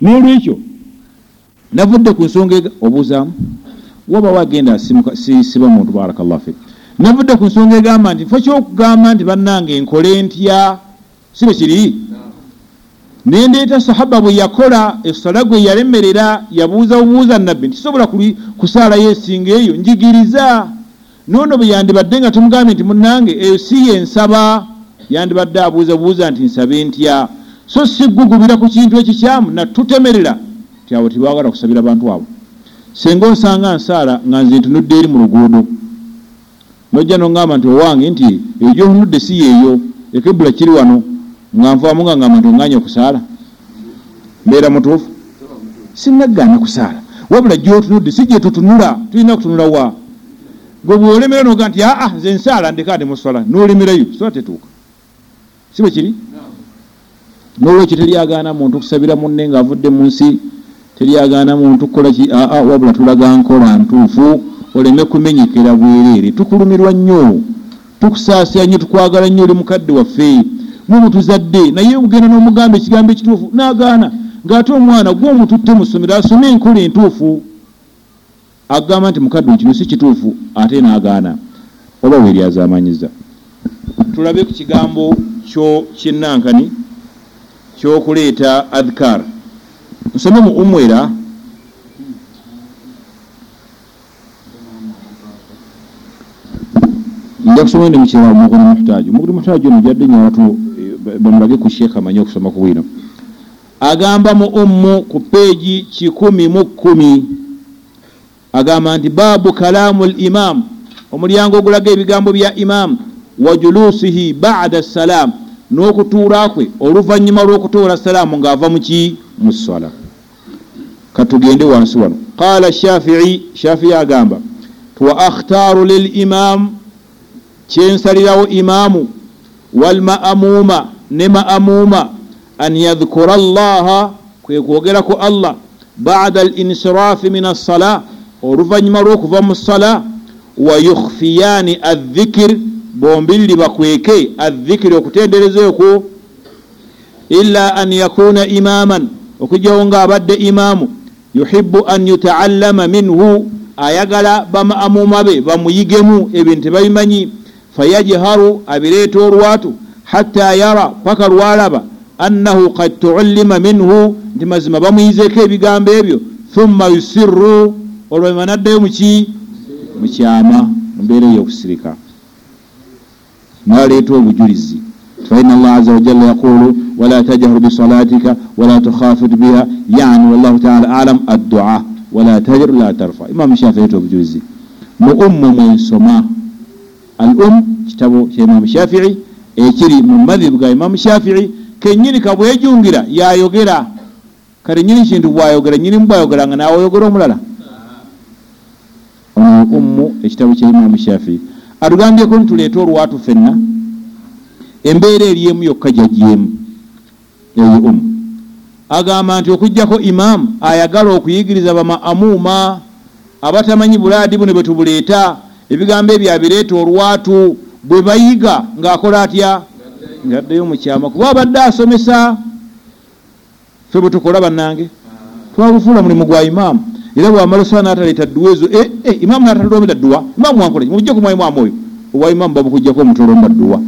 n'olwekyo navudde ku nsonga ega- obuuzaamu wabawo agenda asimuka- si- siba muntu barakallahu fik. Navudde ku nsonga egamba nti fo kyokugamba nti bannange nkole ntya si bwe kiri? Nendeeta sahaba bwe yakola esala gwe yalemerera yabuuza bubuuza nabbi nti sobola kuli- kusaalayo esinga eyo njigiriza. Noono bwe yandibadde nga tumugambye nti munnange eyo si yensaba yandibadde abuuza buuza nti nsabe ntya so siggugubira ku kintu ekikyamu natutemerera ti abo tibagala kusabira bantu abo. Senga osanga nsaala nga nze ntunudde eri mu luguudo. Nojja noŋŋamba nti owange nti eyo gyontunudde si yeeyo. Ekebula kiri wano nga nvaamu nga ngamba nti oŋŋanya okusaala. Mbeera mutuufu. Sinaggaana kusaala. Wabula gyotunudde si gye tutunula tulina kutunula wa? Gwe bwolemera noga nti aa nze nsaala ndeka ate musala nolemerayo sola tetuuka si bwe kiri nolwekyo teryagaana muntu kusabira munne ngaavudde mu nsi teryagaana muntu kukola ki? Aa wabula tulaga nkola ntuufu oleme kumenyekera bwereere. Tukulumirwa nnyo tukusaasira nnyo tukwagala nnyo oli mukadde waffe. Mumutuzadde naye ogenda n'omugamba ekigambo ekituufu n'agaana ng'ate omwana gwomututte mu ssomero asome enkola entuufu. Agamba nti mukadde kino si kituufu ate n'agaana. Oba weeryazamanyiza tulabe ku kigambo kyo kinnankani kyokuleeta adhkar. Nsome mu umwera. Nja kusoma ndi mukira muguni muhtaji muguni muhtaji ono jadde nyawatu bamulage ku sheekh amanye okusoma ku bwino. Agamba mu ummu ku peegi kikumi mu kkumi agamba nti baabu kalaamu limam omulyango ogulaga ebigambo bya imam wa julusihi bada salaamu n'okutuula kwe oluvannyuma lw'okutuula salaamu ng'ava muki mu swala katugende wansi wano. Qaala shafii shafii agamba wa akhtaaru lilimam kyensalirawo imaamu walmaamuuma ne maamuuma an yadhkura allaha kwe kwogerako allah bada alinsirafi min assala oluvannyuma lw'okuva mu ssala wa yukhfiyaani adhikir bombiriri bakweke adhikiri okutendereza okwo illa an yakuna imaman okugyawo ng'abadde imaamu. Yuhibu an yutaallama minhu ayagala bamaamuuma be bamuyigemu ebintu tebabimanyi. Fayajharu abireeta olwatu hatta yara paka lwalaba annahu kad tuullima minhu nti mazima bamuyizeeko ebigambo ebyo. Thumma yusirru oluvanyuma naddayo muki mukyama mumbeera eyokusirika naleeta obujulizi. Faina allah aza wajalla yaqulu wala tajharu bisalatika wala tukhafid biha. Yani wallahu taala alam addua. Wala tajhar la tarfa. Imamu shafi leeta obujulizi. Mu ummu mwensoma. Al um kitabo kya imamu shafii ekiri mu madhibu ga imamu shafii kenyini kabwejungira yayogera. Kale nyini kintu bwayogera nyini bwayogera nga nawayogera omulala. Ono ummu ekitabo kya imamu shafii atugambyeko nituleete olwatu fenna embeera eryemu yokka jajyemu eyo umu agamba nti okugjako imaamu ayagala okuyigiriza bamaamuuma abatamanyi bulaadi buno bwe tubuleeta ebigambo ebyo abireeta olwatu bwe bayiga ng'akola atya? Ngaddeyo mukyama kuba abadde asomesa fe bwe tukola bannange twabufuula mulimu gwa imaamu era bwamala osaa nataleeta dduwa ezo e, e, imaamu natalomera dduwa imaamu wankola mubujje ku mwaimamu oyo obwa imaamu babukujjako omutolomba dduwa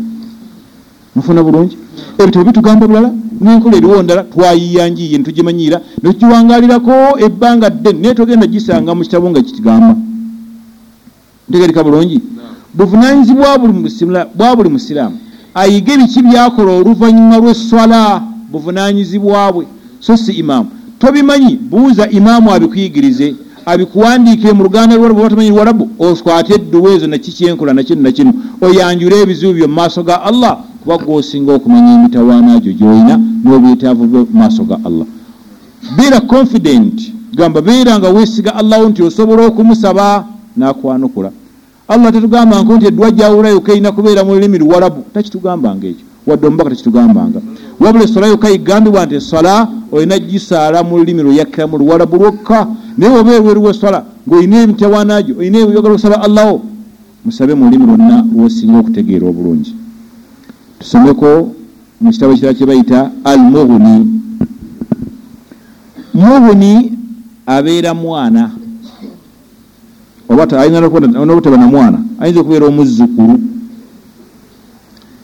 mufuna bulungi? Ebyo tebitugamba bulala nenkola eriwo ndala twayiyanjiye netugimanyiira netugiwangalirako ebbanga ddene. Naye togenda gisanga mu kitabo nga kikigamba ntegereka bulungi? Buvunanyizibwa bwa buli musiraamu ayige biki byakola oluvannyuma lw'eswala? Buvunanyizibwa bwe. So si imaamu tobimanyi? Buuza imaamu abikuyigirize abikuwandiikire mu luganda lwalabu batamanyi lwalabu oskwate edduwa ezo nakikyenkola nakino nakino oyanjule ebizibu byo mu maaso ga allah. Kuba gwosinga okumanya emitawaana gyo gyolina n'obwetaavu bwe mu maaso ga allah. Beera confident. Gamba beera nga weesiga allahu nti osobola okumusaba n'akwanukula. Allah tetugamba nko nti edduwa gyawulayo kerina kubeera mu lulimi luwalabu takitugambanga ekyo wadde omubaka tekitugambanga. Wabula essola yokka igambibwa nti essola olina gisaala mu lulimi lweyakkira mu luwalabu lwokka naye oba ebweru wessola ng'olina emitawaanagyo olina ebyogala okusaba allaho musabe mu lulimi lwonna lwosinga okutegeera obulungi. Tusomeko mu kitabo kirala kye bayita al mughni mubuni abeera mwana oba ayinza na mwana ayinza okubeera omuzzukulu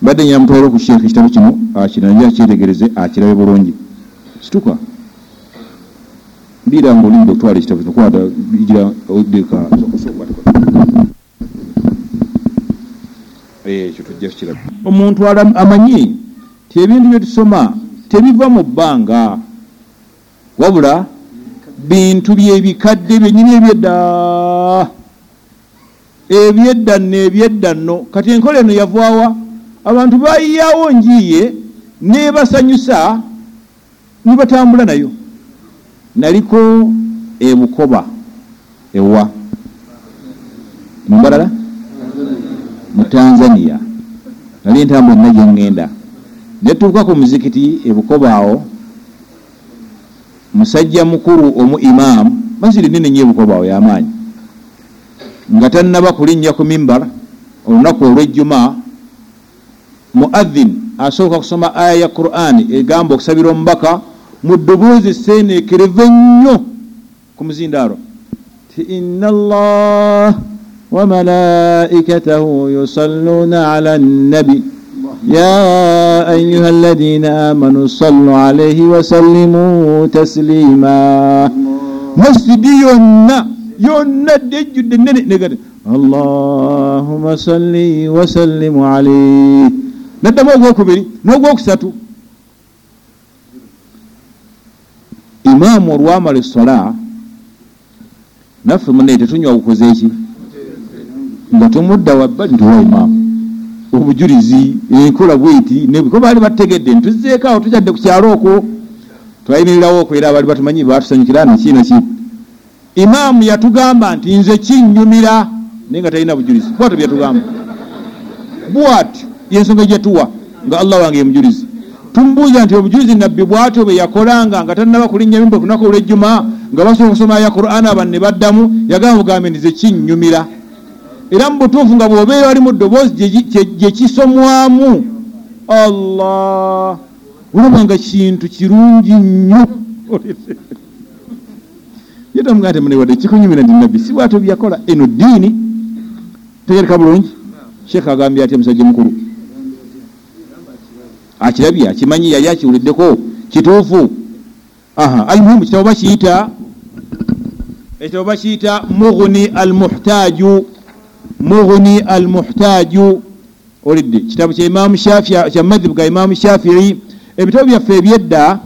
mbadde nyamutwalire ku sheekh ekitabo kino akinaja akyetegereze akirabe bulungi. Situka. Mbira nga olinda okutwala ekitabo kino kwata ijira odeka ekyo tujja tukirabe omuntu amanyi ti ebintu byetusoma tebiva mu bbanga. Wabula bintu byebikadde byenyini ebyedda. Ebyedda nno ebyedda nno. Kati enkola eno yavaawa abantu bayiyawo njiye nebasanyusa nibatambula nayo. Naliko ebukoba ewa. Mumbalala? Mu tanzania. Nali entambula nina gyeŋŋenda netuuka ku muzikiti ebukoba awo. Musajja mukulu omu imaamu masiri nene nyo ebukoba awo yamaanyi. Nga tannaba kulinnya ku mimbar olunaku olwejjuma muadhin asooka kusoma aya ya qurani egamba okusabira omubaka mu ddoboozi seeneekereve nnyo ku muzindaaro ti ina allah wa malaikatahu yusalluuna ala nabi ya ayuha alladina amanu sallu alaihi wasallimu taslima masjidi yonna yonna dejjudde nene negate. Allahuma salli wasallimu alaih naddamu ogwokubiri n'ogwokusatu. Imaamu olwamala esola naffe munaye tetunywa kukoze eki? Nga tumudda wabbali nti wa imaamu. Obujulizi enkola bweti ko baali bategedde ntuzzeeko awo tujadde ku kyalo okwo. Twayimirirawo okwo era abaali batumanyi batusanyukira naki naki imaamu yatugamba nti nze kinyumira. Naye nga talina bujulizi bwatyo byatugamba. Bwatyo yensonga gyetuwa nga allah wange yemujulizi tumubuuza nti obujulizi nabbi bwatyo bwe yakolanga nga tanaba kulinnya mimba kunaku olwejjuma nga basobola okusoma ya qur'an abantu ne baddamu yagamba bugambe nti ze kinyumira era mu butuufu nga bwobeera wali mu ddoboozi gyekisomwamu allah! Olaba nga kintu kirungi nnyo. Yetamuga nti munewadde kikunyumira nti nabbi si bwatyo byakola eno diini tegereka bulungi. Sheekh agambye atya musajja mukulu akirabye akimanyi yali akiwuliddeko kituufu. Almuhimu kitabo bakiyita ekitabo bakiyita mughni almuhtaaju mughni almuhtaaju olidde kitabo kya madhibu ga imamu shafii ebitabo byaffe ebyedda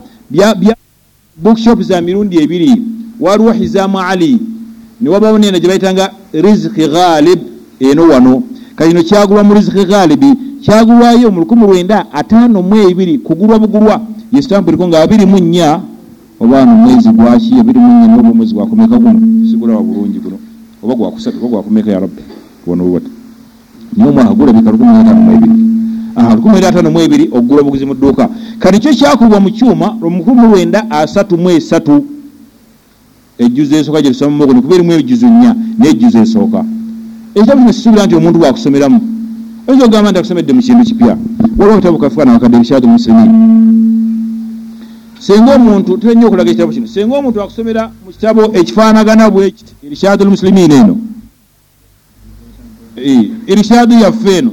bookshop za mirundi ebiri waliwo hizamu ali newabawo nena gye bayitanga riziki ghalib eno wano. Kalino kyagulwa mu riziki ghalibi kyagulwayo mu lukumi lwenda ataano mu ebiri kugulwa bugulwa. Yesitampu eriko nga abiri mu nnya obaano mwezi gwaki abiri mu nnya noba omwezi gwakumeka guno. Sigulawa bulungi guno. Oba gwakusatu oba gwakumeka ya rabbi. Wonobwat niye omwaka gulabika lukumi ataano mu ebiri. Aha lukumi lwenda ataano mu ebiri okugula obuguzi mu dduuka. Kati kyo kyakubwa mu kyuma lukumi lwenda asatu mu esatu. Ejjuzo esooka gyetusoma mumuguni kuba erimu ejjuzo nnya nejjuzo esooka. Ekitabu kino kisuubira nti omuntu bwakusomeramu oyinza okugamba nti akusomedde mu kintu kipya. Waliwo ekitabu kafuana wakadde ebishaadu muslimin singa omuntu tulenye okulaga ekitabu kino singa omuntu akusomera mu kitabo ekifaanagana bwekiti irishaadu lmuslimin eno. Irishaadu yaffe eno.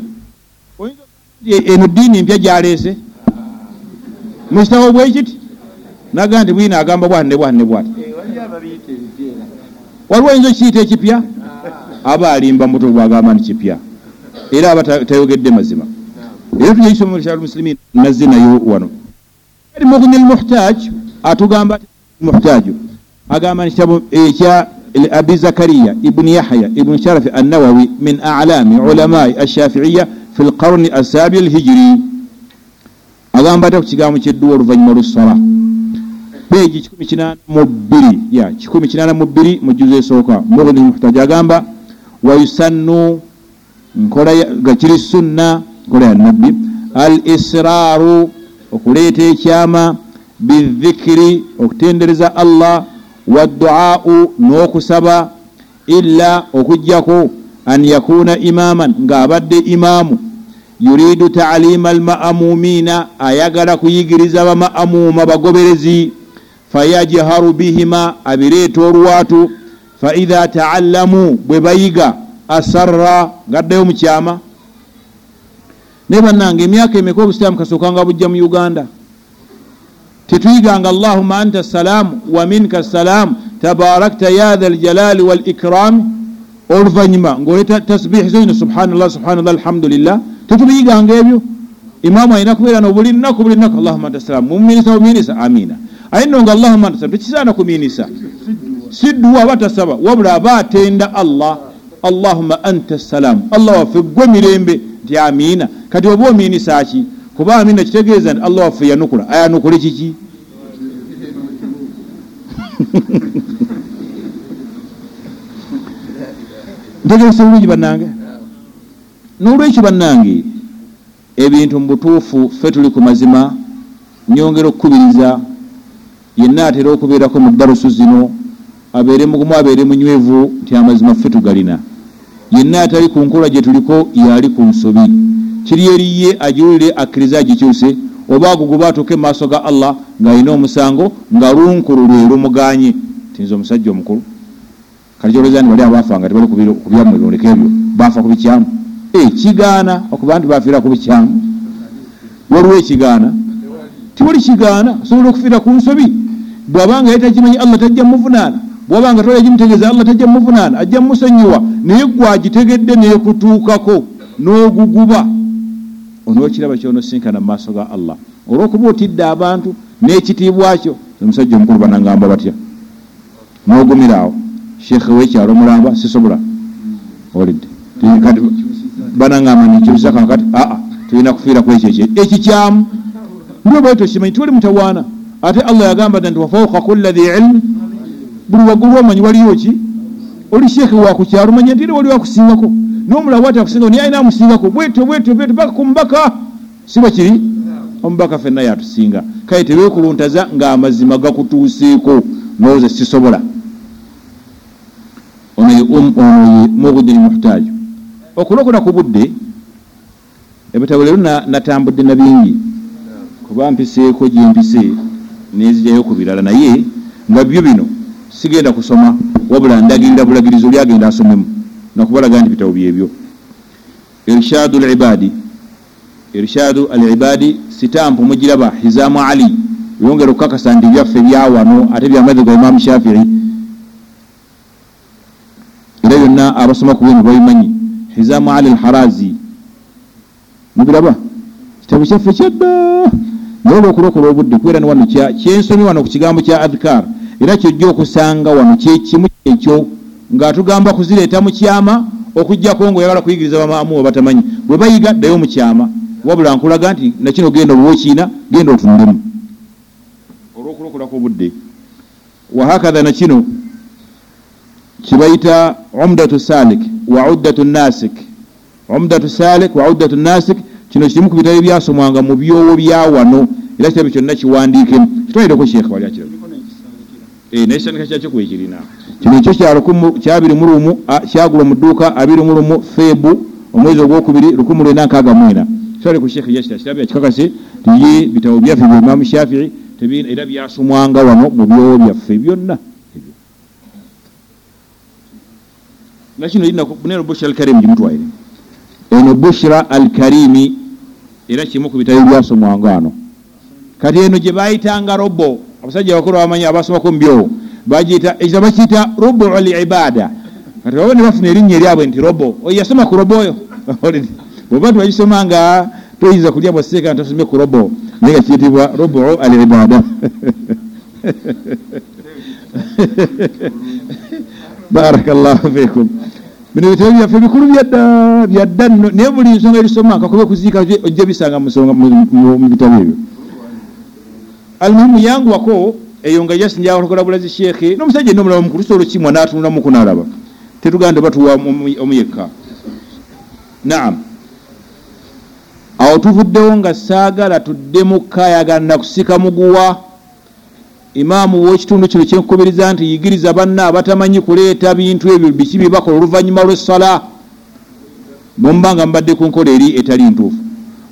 Eno diini mpya gyaleese? Mu kitabo bwekiti naga nti mwina agamba bwati ne bwati. Ne bwati waliwo oyinza okiyita ekipya? Aba alimba muto bwagamba nti kipya era aba tayogedde mazima. Era tujja kisoma mulishaal muslimin nazze nayo wano. Mughni lmuhtaj atugamba muhtaaju agamba kitabo ekya abi zakariya ibuni yahya ibuni sharafi annawawi min alami ulamai ashafiiya fi lqarni asabi alhijiri agamba ate ku kigambo kyedduwa oluvanyuma lwesala peegi 82 ya 82 mu juzo esooka. Mughni lmuhtaj agamba wayusannu nga kiri sunna nkola ya nabbi. Al israaru okuleeta ekyama bidhikiri okutendereza allah wadduaau n'okusaba illa okugjako an yakuna imaman ng'abadde imaamu. Yuridu taalima alma'amumiina ayagala kuyigiriza bama'amuuma bagoberezi. Fayajharu bihima abireeta olwatu. Faidha taallamu bwe bayiga asarra ngaddayo mukyama naye bannanga emyaka emeka obusiraamu kasookanga bujja mu uganda? Tetuyiganga allahuma anta salaamu wa minka salaamu tabarakta ya dha ljalali walikrami oluvanyuma ngaoleta tasbihi zoino subhanallah subhanallah alhamdulillah tetubiyiganga ebyo? Imamu alina kubeera buli lunaku buli lunaku allahuma anta salaamu muminisa buminisa amina aye nno nga allahuma anta salaamu tekisaana kuminisa si dduwa aba tasaba wabula aba atenda allah allahuma anta salaamu allah waffe gwe mirembe. Nti amiina. Kati oba omiinisa ki? Kuba amiina kitegeeza nti allah waffe yanukula. Ayanukule kiki? Ntegeresa bulungi bannange. N'olwekyo bannange ebintu mu butuufu ffe tuli ku mazima nyongera okukubiriza yenna atera okubeerako mu darusu zino abeere mugumu abeere munywevu nti amazima ffe tugalina yenna atali ku nkola gye tuliko yali ku nsobi. Kiri eriye agiwulire akkirize agikyuse oba aguguba atuuke mu maaso ga allah ng'alina omusango nga lunkulu lwe lumuganye. Tinza omusajja omukulu? Kati kyoloweza nti bali abaafa nga tebali kubyamu ebiboneka ebyo baafa ku bikyamu. Kigaana okuba nti bafiira ku bikyamu. Waliwo ekigaana? Tiwali kigaana. Osobola okufiira ku nsobi? Bw'abanga yali takimanyi allah tajja muvunaana bwabanga tola gimutegeeza allah tajja muvunaana ajja mumusonyiwa naye gwagitegedde neekutuukako n'oguguba. Onookiraba kyonosinkana mu maaso ga allah. Olwokuba otidde abantu n'ekitiibwa kyo omusajja omukulu banagamba batya? N'ogumiraawo sheekhe wekyalo mulamba sisobola. Olidde. Kati banagamba nikyusa kano kati aa tulina kufiira ku ekyo ekikyamu ndio bwe tokimanyi tiwali mutawaana. Ate allah yagamba nti wafauka kulla dhi ilmi buli waggulu omanyi waliyo ki? Oli sheekhe wakukyalo manya nti era wali wakusingako. Nomulawo ati akusinga naye alina amusingako. Bwetyo bwetyo bwetyo paka ku mubaka. Siba kiri? Omubaka fenna yatusinga. Kale tewekuluntaza ng'amazima gakutuuseeko. Nowooza sisobola. Ono ye mugudini muhtaaju okulokola ku budde ebitabo leero natambudde na bingi. Kuba mpiseeko gyempise nezijjayo ku birala naye nga byo bino sigenda kusoma wabula ndagirira bulagirizo lyagenda asomemu nakubalaga nti bitabo byebyo. Irshadu libadi irshadu alibadi sitampu mugiraba hizamu ali. Yongera okukakasa nti byaffe byawano ate byamadhi ga imamu shafii. Era byonna abasoma ku bino babimanyi hizamu ali alharazi. Mubiraba kitabo kyaffe kyadda. Naye olwokulokola obudde kubeera ni wano kyensomye wano ku kigambo kya adhkar era kyojja okusanga wano kyekimu ekyo ngaatugamba kuzireeta mu kyama okugjako ngaoyagala kuyigiriza bamaamu batamanyi. Bwe bayiga ddayo mu kyama wabula nkulaga nti nakino genda obuba okiina genda otundemu olwokulokolako obudde wahakatha nakino kibayita umdatu salik wa uddatu nasik umdatu salik wa uddatu nasik kino kirimu ku bitabo byasomwanga mu byowo byawano era kitabo kyonna kiwandiikemu kitwalireko sheekhe wali akirabe naye kisandika kyakyo kwekirina kino ekyo kyabiri mu lumu kyagula mu dduuka abiri mu lumu feebu omwezi ogwokubiri lukumi lwena nkaaga mwena kitwale ku sheekhe yasira kirabya kikakase tiye bitabo byaffe bya imamu shafii era byasomwanga wano mu byowo byaffe byonna. Nakino neno bushra alkarimi gimutwaire. Eno bushra alkarimi era kimu ku bitabo byasomwanga wano. Kati eno gye bayitanga robo abasajja bakulu bamanyi abasomako mubyowo bagiyita ekita bakiyita rubu libada kati baba ne bafuna erinnya eryabwe nti robo yasoma ku robo oyo? Bwoba tibagisoma nga toyinza kulya bwaseeka nti tasomye ku robo naye nga kiyitibwa rubu alibada barakallahu fikum bino bitabo byaffe bikulu byadda byadda nno naye buli nsonga erisoma kakube kuziika ojja bisanga mu bitabo ebyo almuhimu yanguwako eyo nga jasinjawo tukola bulazi sheekhe n'omusajja yenna omulaba mukulu sobola kimwa n'atunulamuku n'alaba. Tetuganda batuwa omuyekka naam. Awo tuvuddewo nga saagala tuddemu kayagala nakusika muguwa. Imaamu w'ekitundu kino kyenkubiriza nti yigiriza banna abatamanyi kuleeta bintu ebyo biki bye bakola oluvannyuma lw'essala. Bwemuba nga mubadde ku nkola eri etali ntuufu.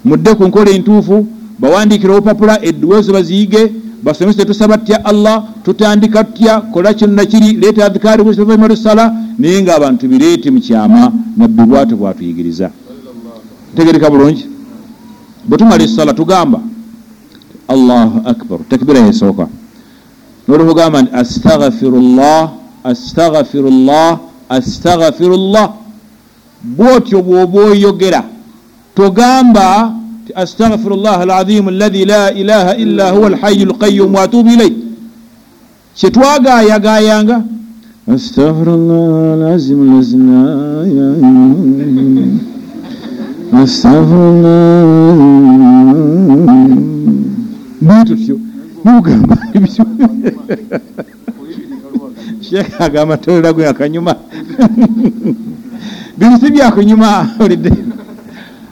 Mudde ku nkola entuufu bawandiikira obupapula edduweezo baziyige basomese tetusaba tya allah tutandika tutya kola kino nakiri leeta adhikaari bwesivanyuma lusala naye ngaabantu tubireete mukyama nabbi bwatyo bwatuyigiriza. Tegereka bulungi? Bwe tumala essala tugamba allahu akbar takbira yesooka nolwo kugamba nti astaghfiru llah astaghfiru llah astaghfiru llah bwotyo bwoba oyogera togamba ti astaghfiru llah alazimu alladhi la ilaha illa huwa alhayu alqayum waatubu ilai kyetwagayagayanga astaghfiru llah alazimu alladhi la astaghfirullah tutyo nogamba ebyo sheekh agamba tolera gwe akanyuma bino si byakunyuma olidde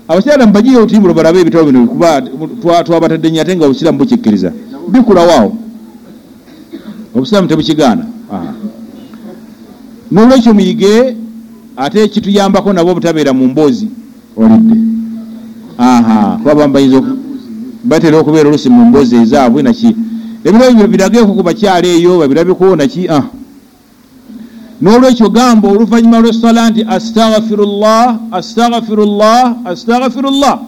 abakyala mbagiye otiimulo balabe ebitabo bino kuba twabatadde nyo ate nga obusiraamu bukikkiriza. Bikulawaawo obusiraamu tebukigaana. Nolwekyo muyige ate kituyambako nabo obutabeera mu mboozi olidde. Aha. Kuba bambayinza batera okubeera olusi mu mboozi ezaabwe naki ebiro birageeko ku bakyala eyo babirabeko naki nolwekyo gamba oluvanyuma lwesala nti astaghfirullah astaghfirullah astaghfirullah.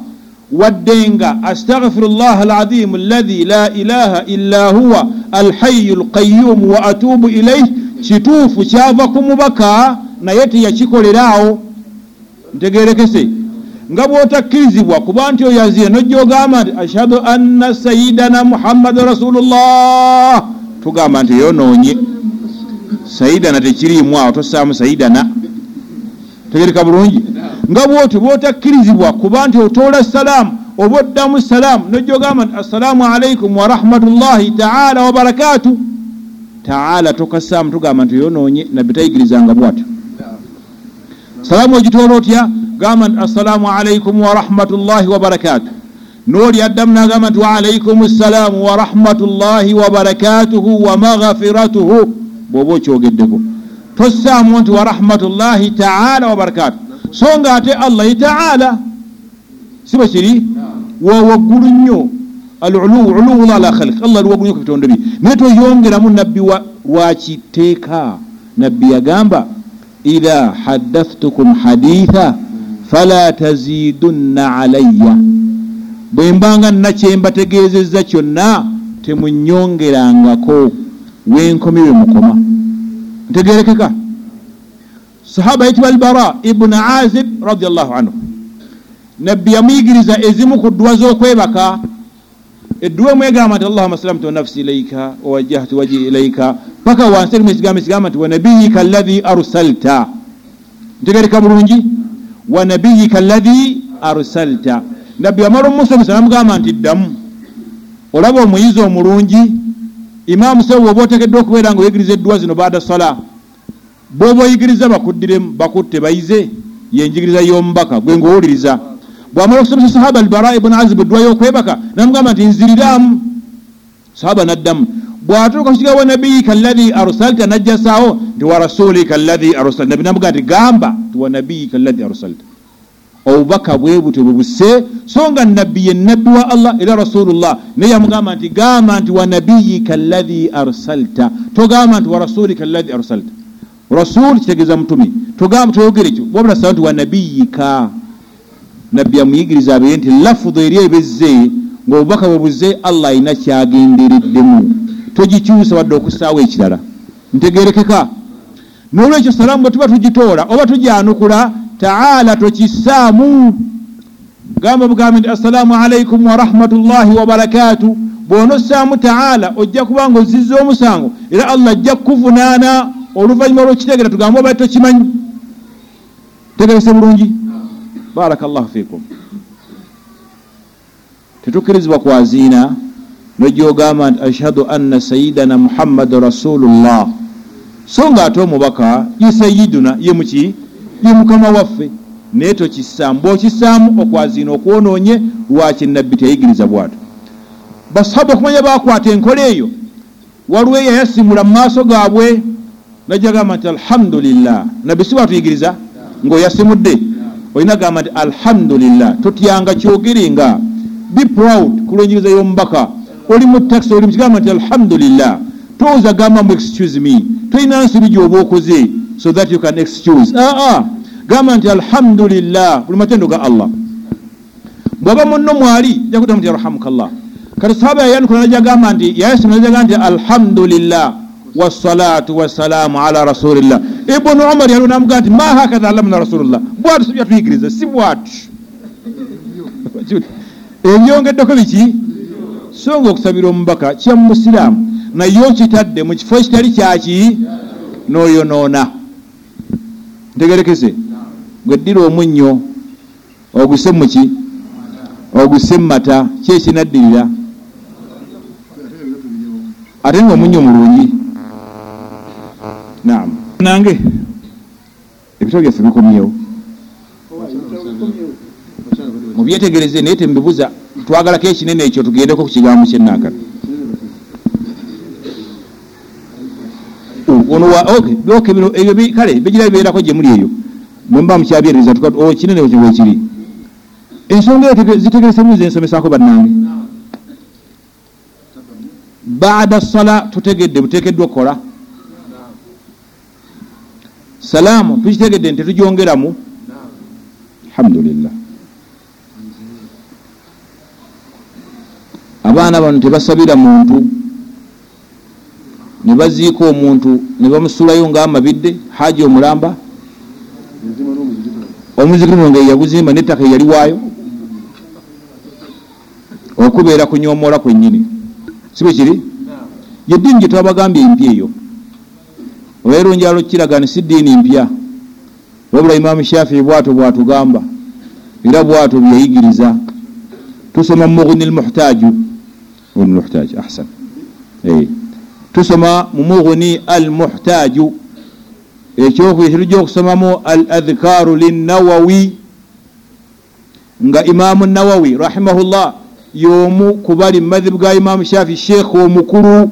Waddenga astaghfirullah alazimu alladhi la ilaha illa huwa alhayu alqayumu wa atubu ilaih kituufu kyava ku mubaka naye teyakikoleraawo ntegerekese nga bwotakkirizibwa kuba nti oyo azire nojja nti ashhadu anna sayidana muhammadan rasulullah. Tugamba nti yonoonye sayidana tekiriimu awo tosaamu sayidana tegereka bulungi. Nga bwoti bwotakkirizibwa kuba nti otoola salaamu oba oddamu salaamu nojja ogamba nti assalaamu alaikum warahmatullahi taala wabarakatu taala tokasaamu tugamba nti yonoonye nabbi tayigirizanga bwatyo. Salaamu ogitoola otya? Gamba nti assalaamu alaikum warahmatullahi wabarakatu nooli addamu nagamba nti waalaikum ssalaamu warahmatullahi wabarakatuhu wa maghfiratuhu bwoba okyogeddeko. Tossaamu nti warahmatullahi taala wabarakatu so nga ate allah ye taala si bwe kiri? Wawaggulu nnyo. Aluluwu uluwu ala khalik allah ali waggulu nnyo ku bitonde bye. Naye toyongeramu nabbi lwakiteeka nabbi yagamba idha haddathtukum haditha fala tazidunna alayya. Bwe mbanga nakyembategeezezza kyonna temunyongerangako wenkomi we mukoma. Ntegerekeka. Sahaba yitibwa albara ibunu azib radiallahu anhu. Nabbi yamuyigiriza ezimu ku ddwa z'okwebaka. Edduwa emwegamba nti allahuma salamtu wanafsi ilaika wawajjahtu waji ilaika paka wansi erimu ekigambo ekigamba nti wanabiyika alladhi arsalta. Ntegereka bulungi. Wanabiyika alladhi arsalta. Nabbi wamala omusomesa namugamba nti ddamu. Olaba omuyizi omulungi imaamu sewe oba otekeddwa okubeera nga oyigiriza eddwa zino baada sala bwoba oyigiriza bakuddiremu bakutte bayize yenjigiriza y'omubaka gwe ngaowuliriza bwamala okusomesa sahaba albara ibunu azibu eddwa y'okwebaka namugamba nti nziriraamu sahaba naddamu bwatuuka kukiga wa nabiyika alladhi arsalta najjasaawo nti wa rasulika alladhi arsalta. Nabi namugaa nti gamba nti wa nabiyika alladhi arsalta obubaka bwe butyo bwe busse. So nga nabbi ye nabbi wa allah era rasulullah. Naye yamugamba nti gamba nti wa nabiyika alladhi arsalta. Togamba nti wa rasulika alladhi arsalta. Rasul kitegeeza mutumi. Toyogere ekyo wabula saba nti wa nabiyika nabbi yamuyigiriza abeere nti lafudu eri ebezze ngaobubaka bwe buzze allah alina kyagendereddemu togikyusa wadde okusaawo ekirala. Ntegerekeka nolwekyo salaamu bwe tuba tugitoola oba tugyanukula taala tokissaamu gamba bugambe nti assalaamu alaikum warahmatullahi wabarakatu bwonossaamu taala ojja kuba nga ozizza omusango era allah ajja kukuvunaana oluvannyuma lwokitegeera tugambe oba tokimanyi tegerese bulungi baraka llahu fikum tetukkirizibwa kwaziina nojogamba nti ashhadu anna sayidana muhammadun rasulullah so nga ate omubaka ye sayiduna ye muki ye mukama waffe. Naye tokissaamu bwokissaamu okwaziina okwonoonye lwaki nabbi teyayigiriza bwato basahaba okumanya bakwata enkola eyo. Waliwo eyayasimula mu maaso gaabwe najja gamba nti alhamdulillah. Nabbi si bwatuyigiriza ng'oyasimudde olina gamba nti alhamdulillah. Totyanga kyogerenga be proud ku lwenjiriza y'omubaka. Oli mu taxi oli mukigamba nti alhamdulillah. Towooza gamba mu excuse me. Tolina nsobi gyoba okoze so that you can excuse. Aa gamba nti alhamdulillah. Buli matendo ga allah. Bwaba munno mwali jakutamu nti yarhamukallah. Kati sahaba yayanukula najagamba nti yayasoma najaga nti alhamdulillah. Wassalatu wassalaamu ala rasulillah. Ibunu umar yaliwo namugaa nti ma hakatha alamna rasulullah. Bwatu sibyatuyigiriza si bwatu ebyongeddeko biki so nga okusabira omubaka kya musiraamu. Naye okitadde mu kifo ekitali kyaki n'oyonoona ntegerekese gweddira omunnyo oguse muki oguse mumata kyekinaddirira ate nga omunnyo mulungi. Nam nange ebitabo byaffe bikomyewo. Mubyetegereze naye tembibuza twagalako ekinene ekyo tugendeko ku kigambo kyenankana ono bino ebyo kale bigira bibeerako gye muli eyo. Mwemba mukyabyereza kinene ekyo wekiri ensonga eyo zitegerese buzi ensomesako bannange. Baada sala tutegedde mutekeddwa okukola. Salaamu tukitegedde nti tetugyongeramu alhamdulillah. Abaana bano tebasabira muntu ne baziika omuntu ne bamusulayo ngaamabidde haji omulamba omuzikiro nga yaguzimba nettaka eyaliwaayo okubeera kunyomoola kwennyini. Si bwe kiri? Yeddiini gye twabagambye empya eyo. Olwairo njalo kiraga ni si ddiini mpya. Wabula imaamu shafii bwato bwatugamba era bwato byeyigiriza tusoma mughni lmuhtaaju lmuhtaaj ahsan tusoma mu mughni almuhtaaju. Ekyokutujja okusomamu al adhikaru linnawawi nga imaamu nawawi rahimahullah yomu kubali mumadhibu ga imaamu shafi sheekh omukulu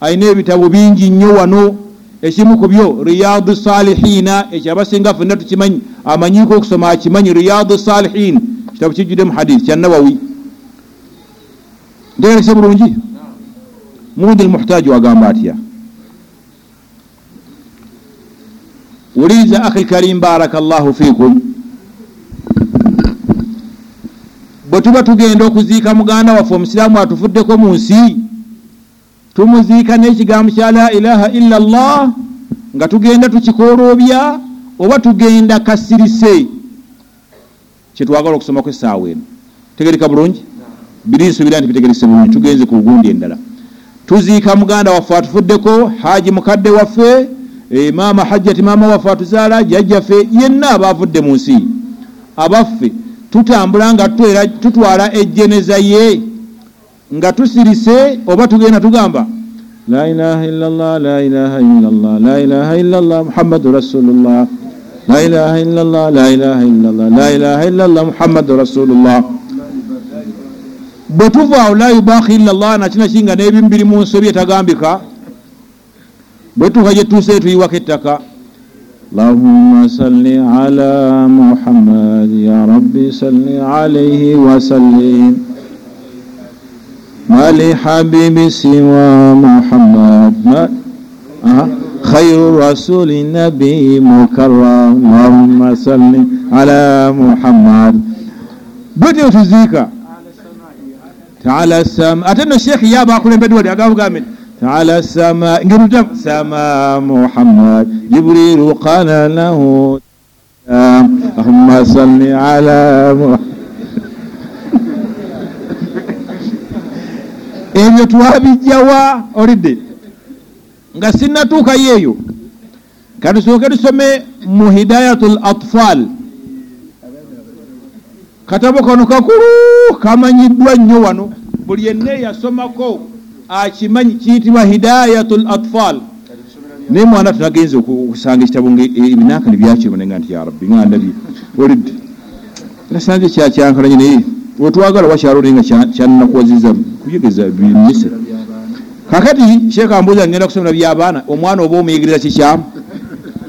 ayina ebitabo bingi nnyo wano. Ekimu ku byo riyadu salihina ekyo abasinga fenna tukimanyi amanyiko okusoma akimanyi riyadu salihin kitabo kijjuddemu hadith kya nawawi. Ntegerese bulungi mudi lmuhtaji wagamba atya wuliriza akhi karim baraka llahu fikum bwe tuba tugenda okuziika muganda waffe omusiraamu atufuddeko mu nsi tumuziika n'ekigambo kya la ilaha illa llah nga tugenda tukikooloobya oba tugenda kasirise kyetwagala okusomako essaawa eno tegereka bulungi biri nsuubira nti bitegerese bulungi tugenze ku gundi endala tuziika muganda waffe atufuddeko haji mukadde waffe maama hajjati maama waffe atuzaala jajjaffe yenna abaavudde mu nsi. Abaffe tutambula nga tutwala ejjeneza ye nga tusirise oba tugenda tugamba la ilaha illallah la ilaha illallah la ilaha illallah muhammadu rasulullah la ilaha illallah la ilaha illallah la ilaha illallah muhammadu rasulullah bwe tuva awo la yubahi illallah nakino ki nga n'ebimu biri mu nsobi etagambika bwe tuva gye tuuse tuyiwako ettaka. Allahuma salli ala muhammad ya rabbi salli alaihi wasallim ولحبيب سوى محمد خير رسول نبي مكرم اللهم صل على محمد بدأ تزيكا taala sama ate no sheekhi ye aba akulembedde wali agabugambe taala sama ngerutamu sama muhammad jibrilu qala lahu allahumma salli ala muhammad. Ebyo twabijjawa olidde nga sinnatuukayo eyo katusooke tusome mu hidayatu l atfal. Katabo kano kakulu kamanyiddwa nnyo wano. Buli yenna eyasomako akimanyi kiyitibwa hidayatu l atfal. Naye mwana tunagenze okusanga ekitabo ebinaaka nebyakyomanenga nti yarabbi nga ndabye. Olidde. Nasanze kyakyankalanye naye wetwagala wakyalo naye nga kyannakuwaziza kuyegeza bimise kakati sheeka mbuuza ngenda kusomera byabaana omwana oba omuyigiriza kikyamu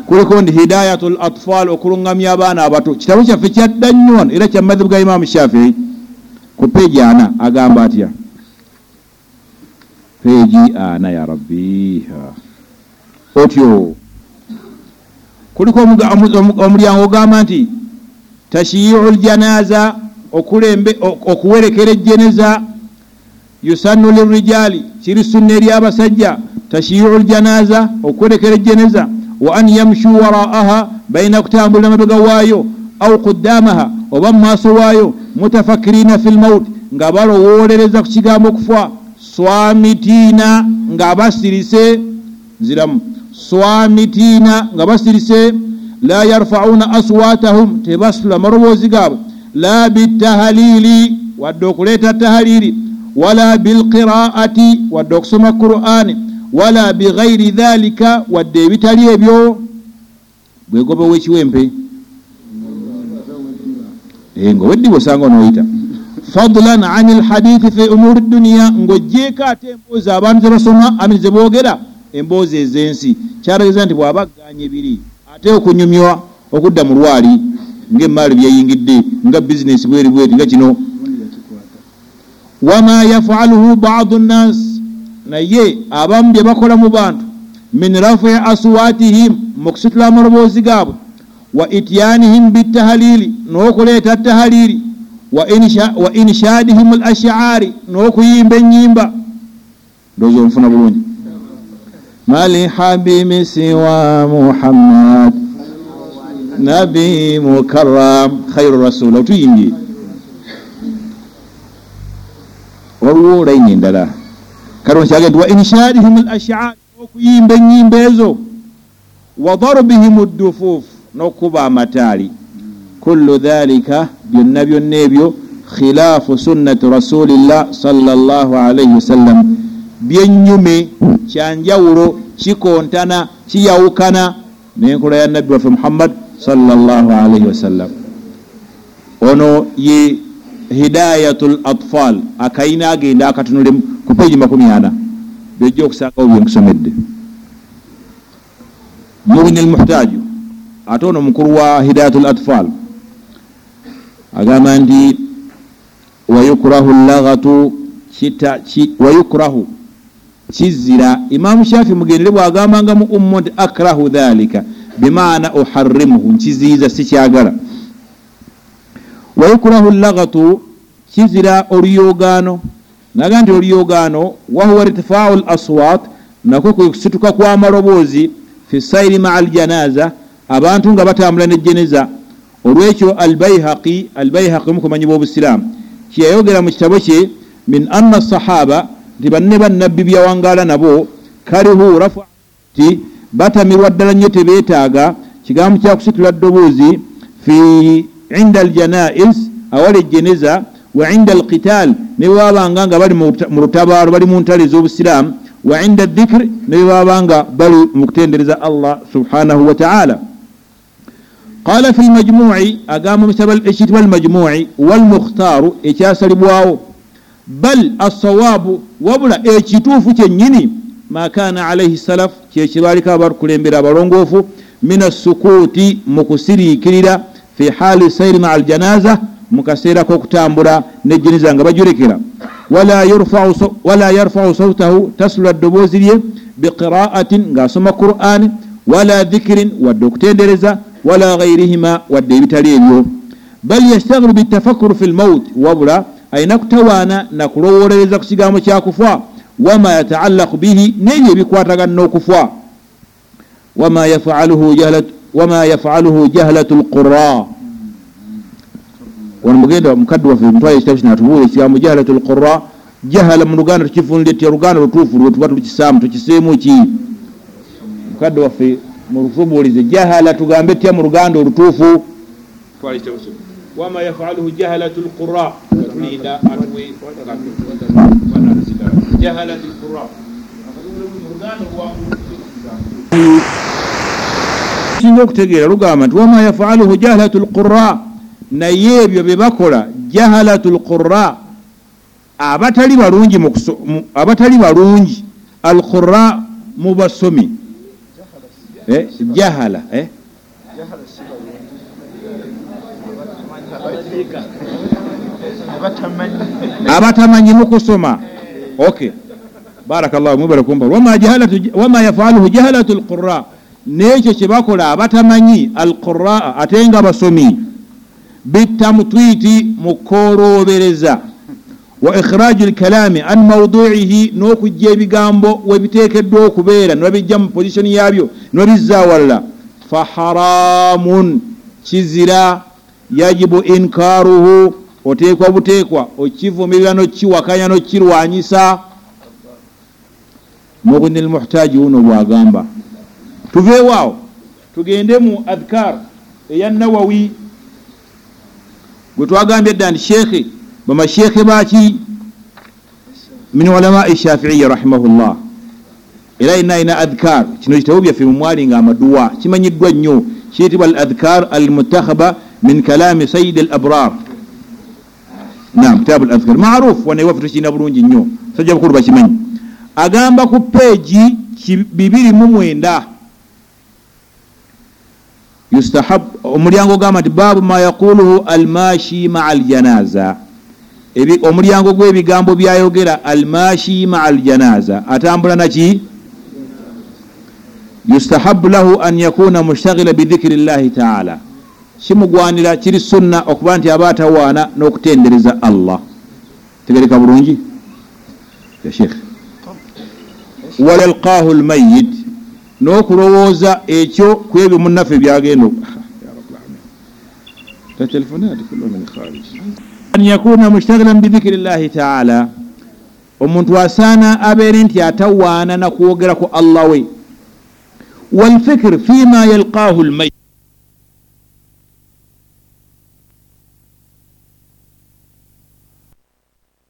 kuliko ndi hidayatu l atfal okuluŋŋamya abaana abato. Kitabo kyaffe kyadda nnyo wano era kya madhibu ga imaamu shafii ku peji ana agamba atya? Peegi ana ya rabbi otyo kuliko omulyango ogamba nti tashiyiu ljanaza okuwerekera ejjeneza yusannu lirijaali kiri sunna eri abasajja tashiyiu ljanaza okuwerekera ejjeneza wa an yamshu waraaha balina kutambulira mabega waayo au qudamaha oba mu maaso waayo mutafakirina fi lmaut nga balowolereza ku kigambo okufa swamitiina nga basirise nziramu swamitiina nga basirise la yarfauna aswatahum tebasitula maroboozi gaabwe la bitahalili wadde okuleeta tahalili wala bilqiraati wadde okusoma qur'ani wala bighairi dhalika wadde ebitali ebyo bwegobe wekiwempe Eh, nga weddibwa osanga onoyita fadlan an lhadithi fi umuri duniya ng'ogjeeko ate emboozi abantu ze basoma amini ze boogera emboozi ez'ensi. Kyalagiza nti bw'aba agganya ebiri ate okunyumywa okudda mu lwali ng'emaali byeyingidde nga bizinesi bweri bweti nga kino. Wama yafaluhu badu nnas naye abamu bye bakola mu bantu min rafii aswatihim mu kusitula amaloboozi gaabwe wa ityanihim bitahalili n'okuleeta tahalili wa insha- wa inshadihim al ashari n'okuyimba enyimba ndowooza omufuna bulungi. Mali habibi siwa muhammad nabi mukarram khairu rasul otuyimbye waliwo layini endala katonda kyagenda nti wa inshadihim al ashari okuyimba enyimba ezo. Wa darbihim ddufuufu n'okuba amataali. Kullu dhalika byonna byonna ebyo khilaafu sunnati rasulillah sallallahu alaihi wasallam byennyume kyanjawulo kikontana kiyawukana. N'enkola ya nabbi waffe muhammad sallallahu alaihi wasallam ono ye hidayatu l atfal. Akayina agenda akatunule ku peegi makumi ana byojja okusangawo byenkusomedde mubini lmuhtaaju ate ono mukulu wa hidayatu l atfal agamba nti wayukrahu ki- wayukrahu kizira imamu shafi mugendere bwagambanga mu ummu nti akrahu dhalika. Bimaana uharrimuhu nkiziiza sikyagala wayukrahu llagatu kizira oluyogaano naga nti oluyogaano wahuwa irtifaau l aswat nakwo kwe kusituka kw'amaloboozi fi sairi maa aljanaza abantu nga batambula nejjeneza olwekyo albaihaqi albaihaqi mukumanyibwa obusiraamu kyeyayogera mu kitabo kye min anna sahaba nti banne bannabbi byawangaala nabo karihu rafu ti batamirwa ddala nnyo tebeetaaga kigambo kyakusitula ddoboozi fi inda aljanais awali ejjeneza wa inda alqital ne bwebabanga nga bali mu luta- mu lutabaalo bali mu ntale ez'obusiraamu wa inda dhikiri ne bwebabanga bali mu kutendereza allah subhanahu wa taala. Qala fi lmajmuci agamba mukitabo ekiyitibwa almajmuci walmukhtaaru ekyasalibwawo. Bal assawaabu wabula ekituufu kyennyini ma kaana alaihi salaf kyekibaaliko abakulembera abalongoofu min assukuuti mu kusiriikirira fi haali sairi maa aljanaza mu kaseera k'okutambula nejjeniza nga bajurekera wala yarfau sautahu tasula ddoboozi lye biqiraatin ng'asoma qur'ani wala dhikirin wadde okutendereza wala gairihima wadde ebitali ebyo. Bal yastaghilu bitafakuru fi lmaut wabula ayina kutawaana nakulowolereza ku kigambo kyakufa wama yataallaqu bihi n'ebyo ebikwatagana n'okufa wama yafaluhu jahlatu lqura wano mugenda mukadde waffe mutwale ekitabo kino atubuula ekigambo jahalatu lqura jahala mu luganda tukivunire tya luganda lutuufu lwe tuba tukisaamu tukiseemu ki? Mukadde waffe mulutubuulize jahala tugambe tya mu luganda olutuufu? Wama yafaluhu jahalatu lqura tulinda atuwe jahalatu lqura singa okutegeera lugamba nti wama yafaluhu jahalatu lqura naye ebyo bye bakola jahalatu lqura abatali balungi abatali balungi alqura mu basomi. Eh, jahala eh? abatamanyi. Mu kusoma. Okay barakallahu jahalatu- wama yafaluhu jahalatu lqura nekyo kyebakola abatamanyi alquraa ate nga basomi bitamutwiti mu koolobereza wa ikhraju lkalami an mauduihi n'okujja ebigambo webiteekeddwa okubeera nibabijja mu positioni yabyo nibabizza awalala faharamun kizira yajibu inkaruhu oteekwa buteekwa okivumirira nokiwakanya nokirwanyisa. Mughni lmuhtaji wuno bwagamba tuveewaawo tugende mu adhkar eya nawawi gwe twagambye dda nti sheekhe bamashekhe baki min ulamai shafiiya rahimahullah. Era ina ina adhkar. Kino kitabo byaffe mumwali nga amaduwa. Kimanyiddwa nnyo. Kiyitibwa al adhkar al mutakhaba min kalami sayidi al abrar nam kitabu al adhkar maruf wana iwaffe tukirina bulungi nnyo. Sajja bukulu bakimanyi. Agamba ku peegi bibiri mu mwenda yustahab omulyango ogamba nti baabu ma yaquluhu almashi maa aljanaza omulyango gw'ebigambo byayogera almashi maa aljanaza atambula naki yustahabu lahu an yakuna mushtagila bidhikiri llahi taala kimugwanira kiri sunna okuba nti aba atawaana n'okutendereza allah tegereka bulungi ya sheikh walalqahu lmayit n'okulowooza ekyo ku ebyo munnaffe byagenda an yakuna mushtagilan bidhikiri llahi taala. Omuntu asaana abeere nti atawaana nakwogera ku allah we walfikir fima yalqahu lmayit